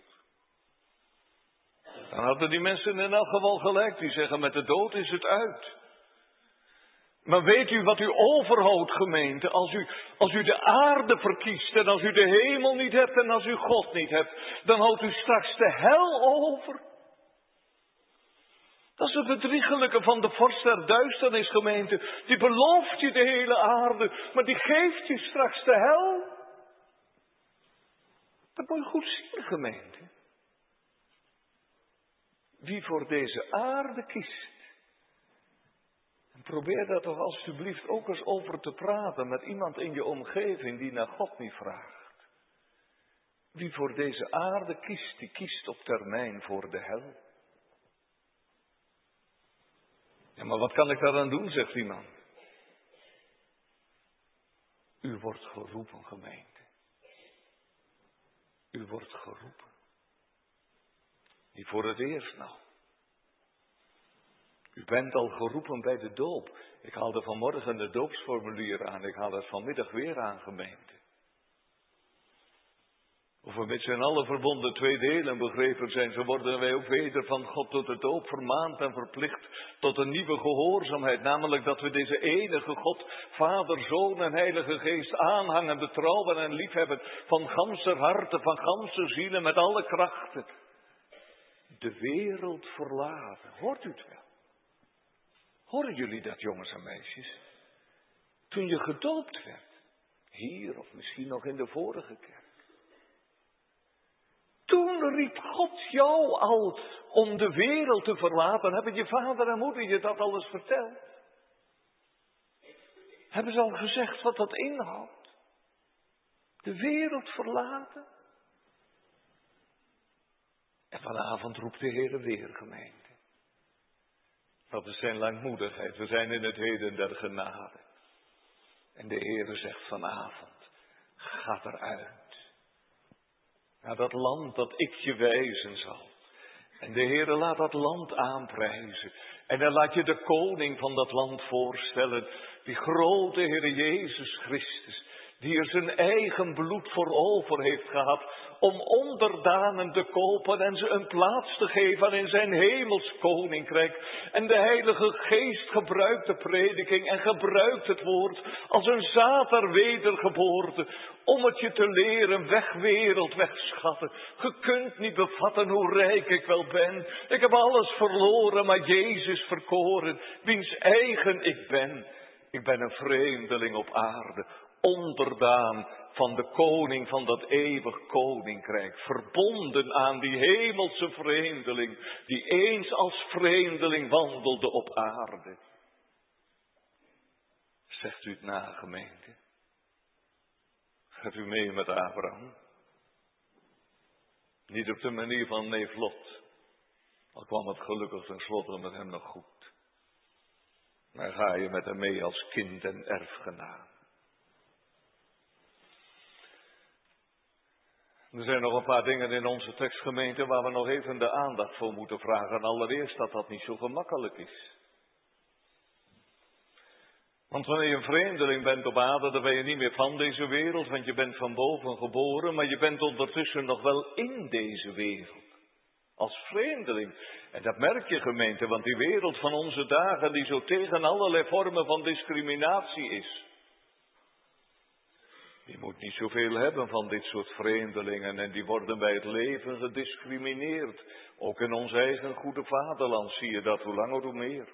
Dan hadden die mensen in elk geval gelijk, die zeggen met de dood is het uit. Maar weet u wat u overhoudt, gemeente, als u, als u de aarde verkiest en als u de hemel niet hebt en als u God niet hebt, dan houdt u straks de hel over. Dat is het bedriegelijke van de vorst der duisternis, gemeente. Die belooft je de hele aarde, maar die geeft je straks de hel. Dat moet je goed zien, gemeente. Wie voor deze aarde kiest, Probeer daar toch alsjeblieft ook eens over te praten met iemand in je omgeving die naar God niet vraagt. Wie voor deze aarde kiest, die kiest op termijn voor de hel. Ja, maar wat kan ik daar aan doen, zegt iemand. U wordt geroepen, gemeente. U wordt geroepen. Niet voor het eerst nou. Bent al geroepen bij de doop. Ik haalde vanmorgen de doopsformulier aan. Ik haal het vanmiddag weer aan, gemeente. Of we met z'n allen verbonden twee delen begrepen zijn, zo worden wij ook weder van God tot de doop vermaand en verplicht tot een nieuwe gehoorzaamheid. Namelijk dat we deze enige God, Vader, Zoon en Heilige Geest aanhangen, betrouwen en liefhebben van ganse harten, van ganse zielen, met alle krachten. De wereld verlaten. Hoort u het wel? Horen jullie dat, jongens en meisjes? Toen je gedoopt werd, hier of misschien nog in de vorige kerk. Toen riep God jou al om de wereld te verlaten. Hebben je vader en moeder je dat al eens verteld? Hebben ze al gezegd wat dat inhoudt? De wereld verlaten? En vanavond roept de Heer weer. Dat is zijn langmoedigheid. We zijn in het heden der genade. En de Heere zegt vanavond, ga eruit. Naar dat land dat ik je wijzen zal. En de Heere laat dat land aanprijzen. En dan laat je de koning van dat land voorstellen. Die grote Heere Jezus Christus. Die er zijn eigen bloed voor over heeft gehad om onderdanen te kopen en ze een plaats te geven in zijn hemels koninkrijk. En de Heilige Geest gebruikt de prediking en gebruikt het woord als een zater wedergeboorte, om het je te leren weg wegschatten. Je kunt niet bevatten hoe rijk ik wel ben. Ik heb alles verloren, maar Jezus verkoren, wiens eigen ik ben. Ik ben een vreemdeling op aarde, onderdaan van de koning van dat eeuwig koninkrijk, verbonden aan die hemelse vreemdeling, die eens als vreemdeling wandelde op aarde. Zegt u het na, gemeente? Gaat u mee met Abraham? Niet op de manier van neef Lot, al kwam het gelukkig tenslotte met hem nog goed. Maar ga je met hem mee als kind en erfgenaam. Er zijn nog een paar dingen in onze tekstgemeente waar we nog even de aandacht voor moeten vragen. Allereerst dat dat niet zo gemakkelijk is. Want wanneer je een vreemdeling bent op aarde, dan ben je niet meer van deze wereld, want je bent van boven geboren, maar je bent ondertussen nog wel in deze wereld. Als vreemdeling. En dat merk je gemeente, want die wereld van onze dagen die zo tegen allerlei vormen van discriminatie is. Die moet niet zoveel hebben van dit soort vreemdelingen en die worden bij het leven gediscrimineerd. Ook in ons eigen goede vaderland zie je dat hoe langer hoe meer.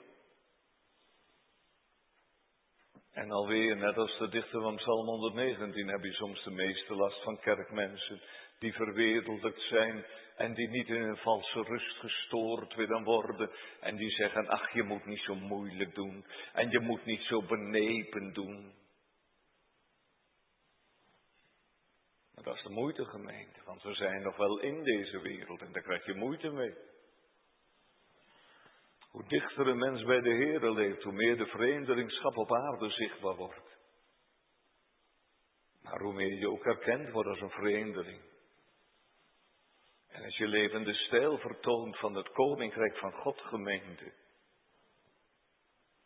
En alweer, net als de dichter van Psalm 119, heb je soms de meeste last van kerkmensen die verwereldelijkt zijn en die niet in een valse rust gestoord willen worden. En die zeggen, ach je moet niet zo moeilijk doen en je moet niet zo benepen doen. Dat is de moeite gemeente, want we zijn nog wel in deze wereld en daar krijg je moeite mee. Hoe dichter een mens bij de Heer leeft, hoe meer de vreemdelingschap op aarde zichtbaar wordt. Maar hoe meer je ook herkend wordt als een vreemdeling. En als je levende stijl vertoont van het koninkrijk van God gemeente,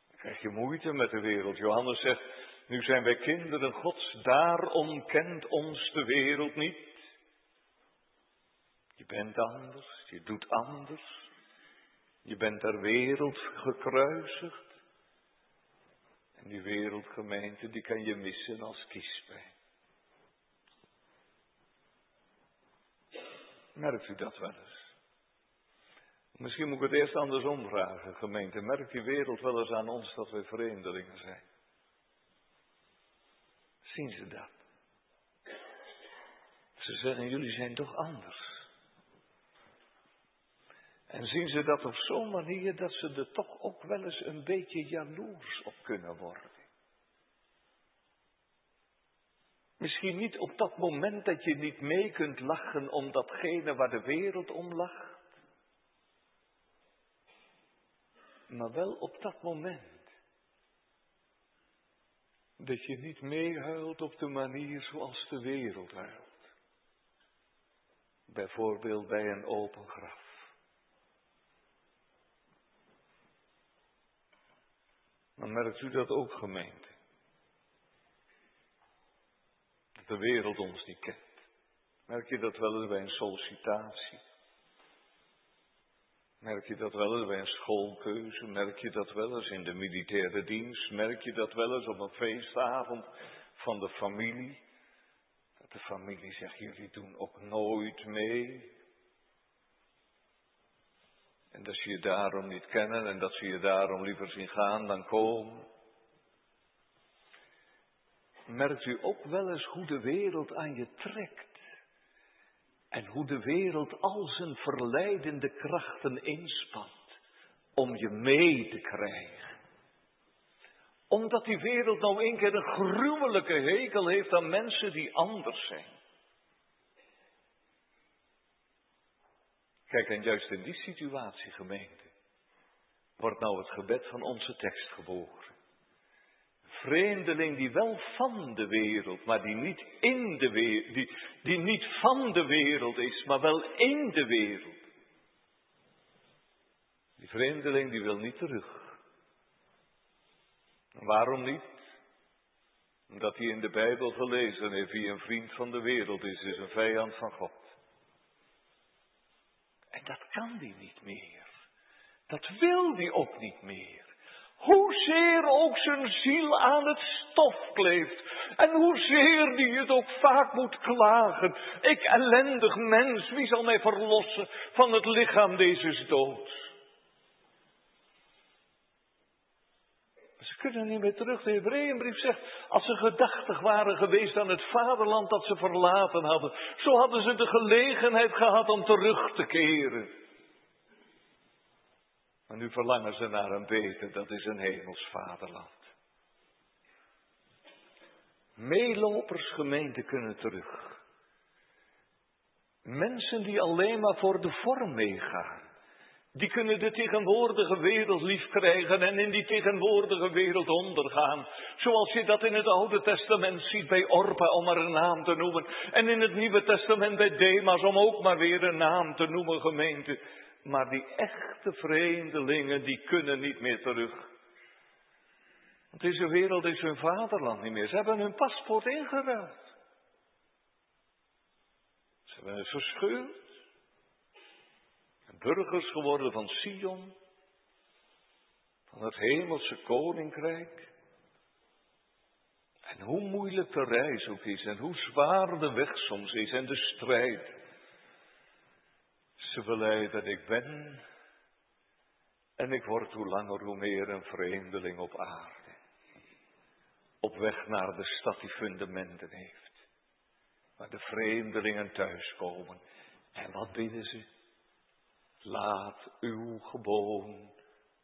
dan krijg je moeite met de wereld. Johannes zegt, nu zijn wij kinderen Gods, daarom kent ons de wereld niet. Je bent anders, je doet anders. Je bent ter wereld gekruisigd. En die wereldgemeente, die kan je missen als kiespijn. Merkt u dat wel eens? Misschien moet ik het eerst andersom vragen, gemeente. Merkt die wereld wel eens aan ons dat wij vreemdelingen zijn? Zien ze dat? Ze zeggen, jullie zijn toch anders. En zien ze dat op zo'n manier dat ze er toch ook wel eens een beetje jaloers op kunnen worden. Misschien niet op dat moment dat je niet mee kunt lachen om datgene waar de wereld om lacht. Maar wel op dat moment dat je niet meehuilt op de manier zoals de wereld huilt. Bijvoorbeeld bij een open graf. Dan merkt u dat ook gemeente. Dat de wereld ons niet kent. Merk je dat wel eens bij een sollicitatie? Merk je dat wel eens bij een schoolkeuze? Merk je dat wel eens in de militaire dienst? Merk je dat wel eens op een feestavond van de familie? Dat de familie zegt, jullie doen ook nooit mee. En dat ze je daarom niet kennen en dat ze je daarom liever zien gaan dan komen. Merkt u ook wel eens hoe de wereld aan je trekt? En hoe de wereld al zijn verleidende krachten inspant om je mee te krijgen. Omdat die wereld nou een keer een gruwelijke hekel heeft aan mensen die anders zijn. Kijk, en juist in die situatie, gemeente, wordt nou het gebed van onze tekst geboren. Vreemdeling die wel van de wereld, maar die niet in de wereld, die, die niet van de wereld is, maar wel in de wereld. Die vreemdeling die wil niet terug. waarom niet? Omdat hij in de Bijbel gelezen heeft, wie een vriend van de wereld is, is een vijand van God. En dat kan die niet meer. Dat wil die ook niet meer. Hoezeer ook zijn ziel aan het stof kleeft. En hoezeer die het ook vaak moet klagen. Ik ellendig mens, wie zal mij verlossen van het lichaam deze dood? Ze kunnen niet meer terug. De Hebreeënbrief zegt, als ze gedachtig waren geweest aan het vaderland dat ze verlaten hadden, zo hadden ze de gelegenheid gehad om terug te keren. Maar nu verlangen ze naar een beter, dat is een hemels vaderland. Meelopers gemeenten kunnen terug. Mensen die alleen maar voor de vorm meegaan. Die kunnen de tegenwoordige wereld lief krijgen en in die tegenwoordige wereld ondergaan. Zoals je dat in het Oude Testament ziet bij Orpa, om maar een naam te noemen. En in het Nieuwe Testament bij Demas, om ook maar weer een naam te noemen, gemeente. Maar die echte vreemdelingen, die kunnen niet meer terug. Want deze wereld is hun vaderland niet meer. Ze hebben hun paspoort ingeruild. Ze hebben het verscheurd. Burgers geworden van Sion. Van het hemelse koninkrijk. En hoe moeilijk de reis ook is en hoe zwaar de weg soms is en de strijd. Ze beleiden, ik ben en ik word hoe langer hoe meer een vreemdeling op aarde. Op weg naar de stad die fundamenten heeft. Waar de vreemdelingen thuiskomen. En wat bidden ze? Laat uw geboon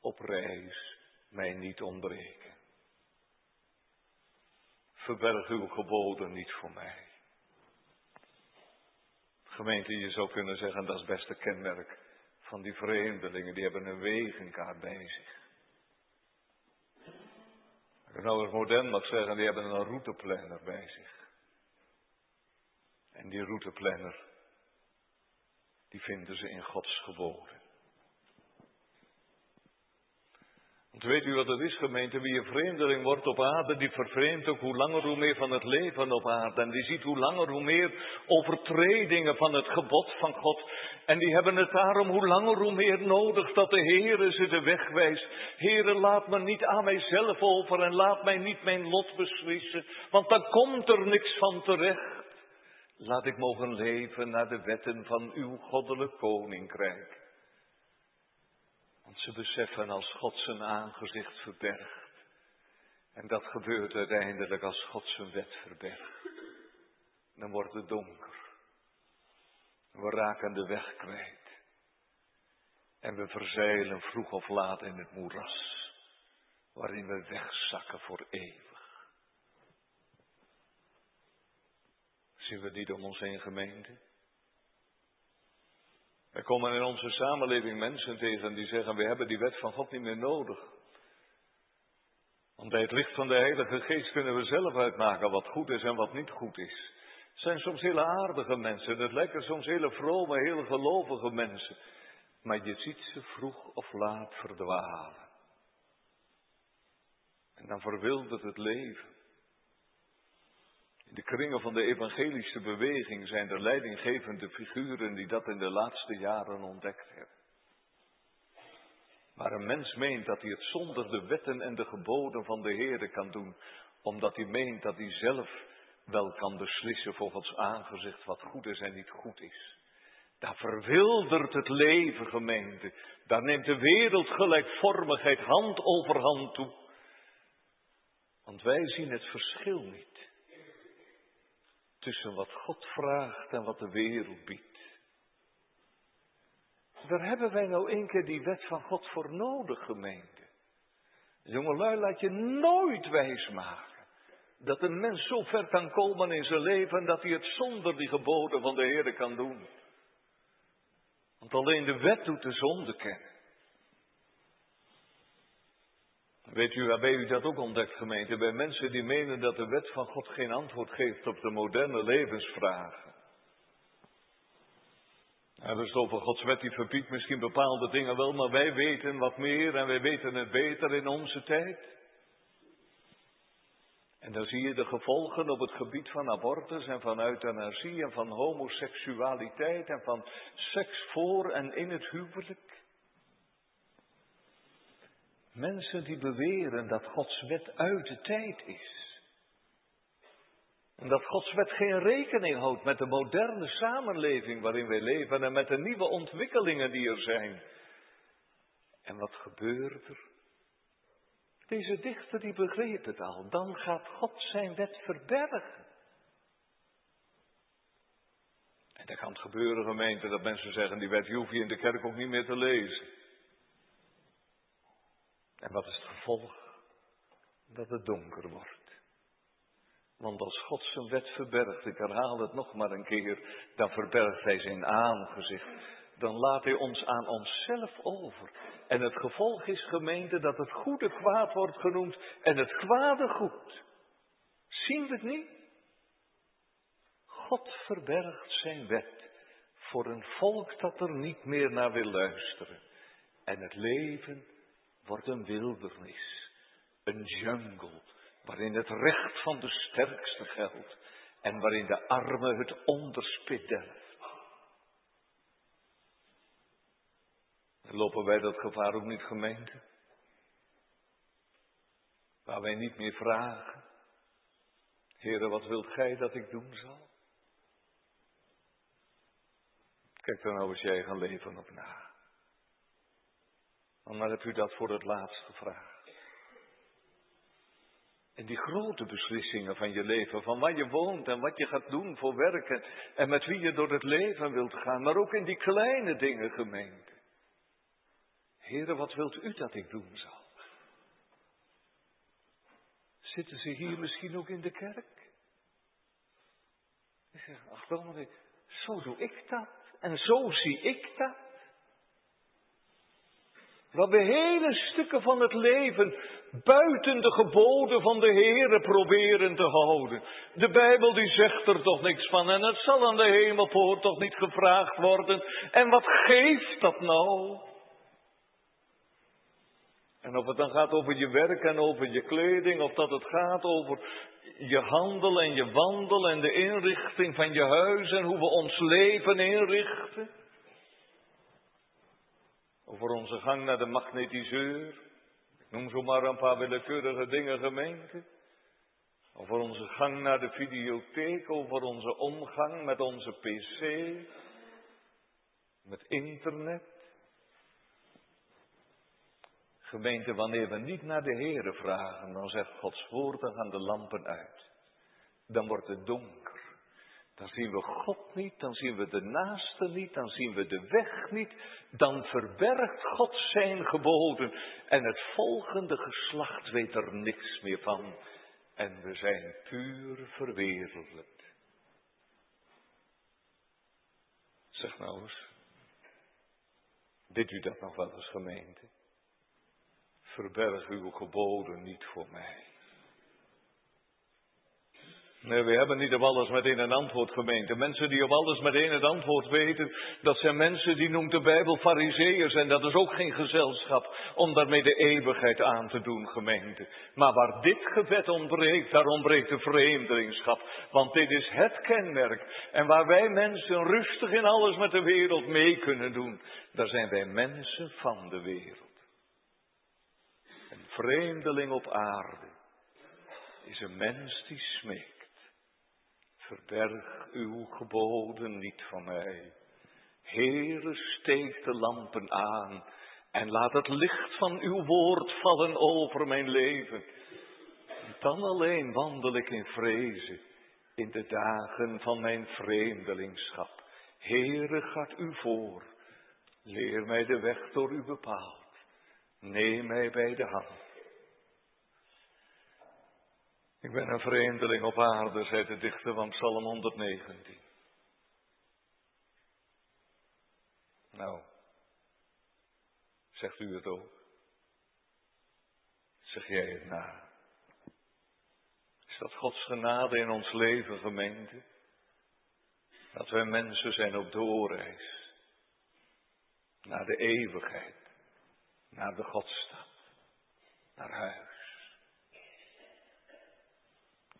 op reis mij niet ontbreken. Verberg uw geboden niet voor mij. Gemeente, je zou kunnen zeggen, dat is het beste kenmerk van die vreemdelingen. Die hebben een wegenkaart bij zich. Als ik nou eens modern mag zeggen, die hebben een routeplanner bij zich. En die routeplanner, die vinden ze in Gods geboden. Weet u wat het is, gemeente? Wie een vreemdeling wordt op aarde, die vervreemdt ook hoe langer hoe meer van het leven op aarde. En die ziet hoe langer hoe meer overtredingen van het gebod van God. En die hebben het daarom hoe langer hoe meer nodig dat de Heere ze de weg wijst. Heere, laat me niet aan mijzelf over en laat mij niet mijn lot beslissen. Want dan komt er niks van terecht. Laat ik mogen leven naar de wetten van uw goddelijk koninkrijk. Want ze beseffen als God zijn aangezicht verbergt. En dat gebeurt uiteindelijk als God zijn wet verbergt. Dan wordt het donker. We raken de weg kwijt. En we verzeilen vroeg of laat in het moeras. Waarin we wegzakken voor eeuwig. Zien we niet om ons heen gemeente? Er komen in onze samenleving mensen tegen die zeggen, we hebben die wet van God niet meer nodig. Want bij het licht van de Heilige Geest kunnen we zelf uitmaken wat goed is en wat niet goed is. Het zijn soms hele aardige mensen, het lijken soms hele vrome, hele gelovige mensen. Maar je ziet ze vroeg of laat verdwalen. En dan verwildert het leven. In de kringen van de evangelische beweging zijn er leidinggevende figuren die dat in de laatste jaren ontdekt hebben. Maar een mens meent dat hij het zonder de wetten en de geboden van de Heer kan doen, omdat hij meent dat hij zelf wel kan beslissen volgens aangezicht wat goed is en niet goed is. Daar verwildert het leven, gemeente. Daar neemt de wereldgelijkvormigheid hand over hand toe. Want wij zien het verschil niet tussen wat God vraagt en wat de wereld biedt. Daar hebben wij nou een keer die wet van God voor nodig, gemeente. Jongelui, laat je nooit wijs maken dat een mens zo ver kan komen in zijn leven dat hij het zonder die geboden van de Heer kan doen. Want alleen de wet doet de zonde kennen. Weet u waarbij u dat ook ontdekt, gemeente? Bij mensen die menen dat de wet van God geen antwoord geeft op de moderne levensvragen. Nou, dus over Gods wet die verbiedt misschien bepaalde dingen wel, maar wij weten wat meer en wij weten het beter in onze tijd. En dan zie je de gevolgen op het gebied van abortus en van euthanasie en van homoseksualiteit en van seks voor en in het huwelijk. Mensen die beweren dat Gods wet uit de tijd is. En dat Gods wet geen rekening houdt met de moderne samenleving waarin wij leven en met de nieuwe ontwikkelingen die er zijn. En wat gebeurt er? Deze dichter die begreep het al. Dan gaat God zijn wet verbergen. En dan kan het gebeuren, gemeente, dat mensen zeggen, die wet hoef je in de kerk ook niet meer te lezen. En wat is het gevolg? Dat het donker wordt. Want als God zijn wet verbergt, ik herhaal het nog maar een keer, dan verbergt hij zijn aangezicht. Dan laat hij ons aan onszelf over. En het gevolg is, gemeente, dat het goede kwaad wordt genoemd en het kwade goed. Zien we het niet? God verbergt zijn wet voor een volk dat er niet meer naar wil luisteren. En het leven wordt een wildernis, een jungle, waarin het recht van de sterkste geldt en waarin de arme het onderspit delft. Lopen wij dat gevaar ook niet, gemeente? Waar wij niet meer vragen. Heren, wat wilt gij dat ik doen zal? Kijk dan nou eens jij gaan leven op na. Dan heb u dat voor het laatst gevraagd. En die grote beslissingen van je leven, van waar je woont en wat je gaat doen voor werken en met wie je door het leven wilt gaan, maar ook in die kleine dingen, gemeente. Heren, wat wilt u dat ik doen zal? Zitten ze hier misschien ook in de kerk? Ik zeg, ach dominee, zo doe ik dat. En zo zie ik dat. Dat we hele stukken van het leven buiten de geboden van de Heere proberen te houden. De Bijbel die zegt er toch niks van en het zal aan de hemelpoort toch niet gevraagd worden. En wat geeft dat nou? En of het dan gaat over je werk en over je kleding, of dat het gaat over je handel en je wandel en de inrichting van je huis en hoe we ons leven inrichten. Over onze gang naar de magnetiseur. Ik noem zomaar een paar willekeurige dingen gemeente. Over onze gang naar de videotheek, over onze omgang met onze pc, met internet. Gemeente, wanneer we niet naar de Heere vragen, dan zegt Gods woord, dan gaan de lampen uit. Dan wordt het donker. Dan zien we God niet, dan zien we de naaste niet, dan zien we de weg niet. Dan verbergt God zijn geboden en het volgende geslacht weet er niks meer van. En we zijn puur verwereldelijkt. Zeg nou eens, bidt u dat nog wel eens gemeente? verberg uw geboden niet voor mij. Nee, we hebben niet op alles meteen een antwoord gemeente. Mensen die op alles meteen het antwoord weten, dat zijn mensen die noemt de Bijbel fariseeërs en dat is ook geen gezelschap om daarmee de eeuwigheid aan te doen gemeente. Maar waar dit gebed ontbreekt, daar ontbreekt de vreemdelingschap. Want dit is het kenmerk. En waar wij mensen rustig in alles met de wereld mee kunnen doen, daar zijn wij mensen van de wereld vreemdeling op aarde is een mens die smeekt. Verberg uw geboden niet van mij. Heere, steek de lampen aan en laat het licht van uw woord vallen over mijn leven. Dan alleen wandel ik in vrezen in de dagen van mijn vreemdelingschap. Heere, gaat u voor. Leer mij de weg door u bepaald. Neem mij bij de hand. Ik ben een vreemdeling op aarde, zei de dichter van Psalm 119. Nou, zegt u het ook? Zeg jij het na? Is dat Gods genade in ons leven, gemeente? Dat wij mensen zijn op doorreis. Naar de eeuwigheid. Naar de Godstad. Naar huis.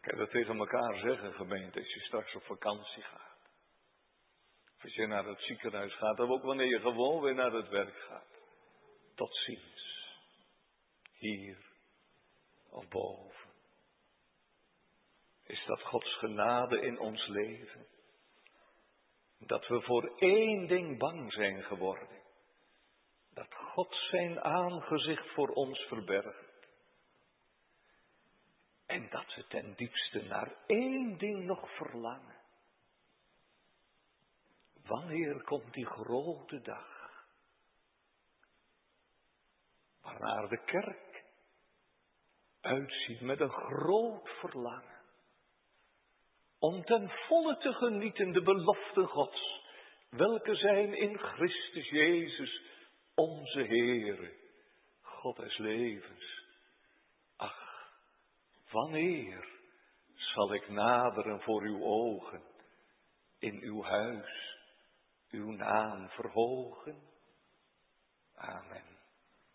Kan je dat tegen elkaar zeggen, gemeente, als je straks op vakantie gaat? Of als je naar het ziekenhuis gaat, of ook wanneer je gewoon weer naar het werk gaat. Tot ziens. Hier of boven. Is dat Gods genade in ons leven? Dat we voor één ding bang zijn geworden. Dat God zijn aangezicht voor ons verbergt. En dat we ten diepste naar één ding nog verlangen. Wanneer komt die grote dag? Waarnaar de kerk uitziet met een groot verlangen. Om ten volle te genieten de beloften Gods, welke zijn in Christus Jezus, onze Heere, God des levens. Wanneer zal ik naderen voor uw ogen, in uw huis, uw naam verhogen? Amen.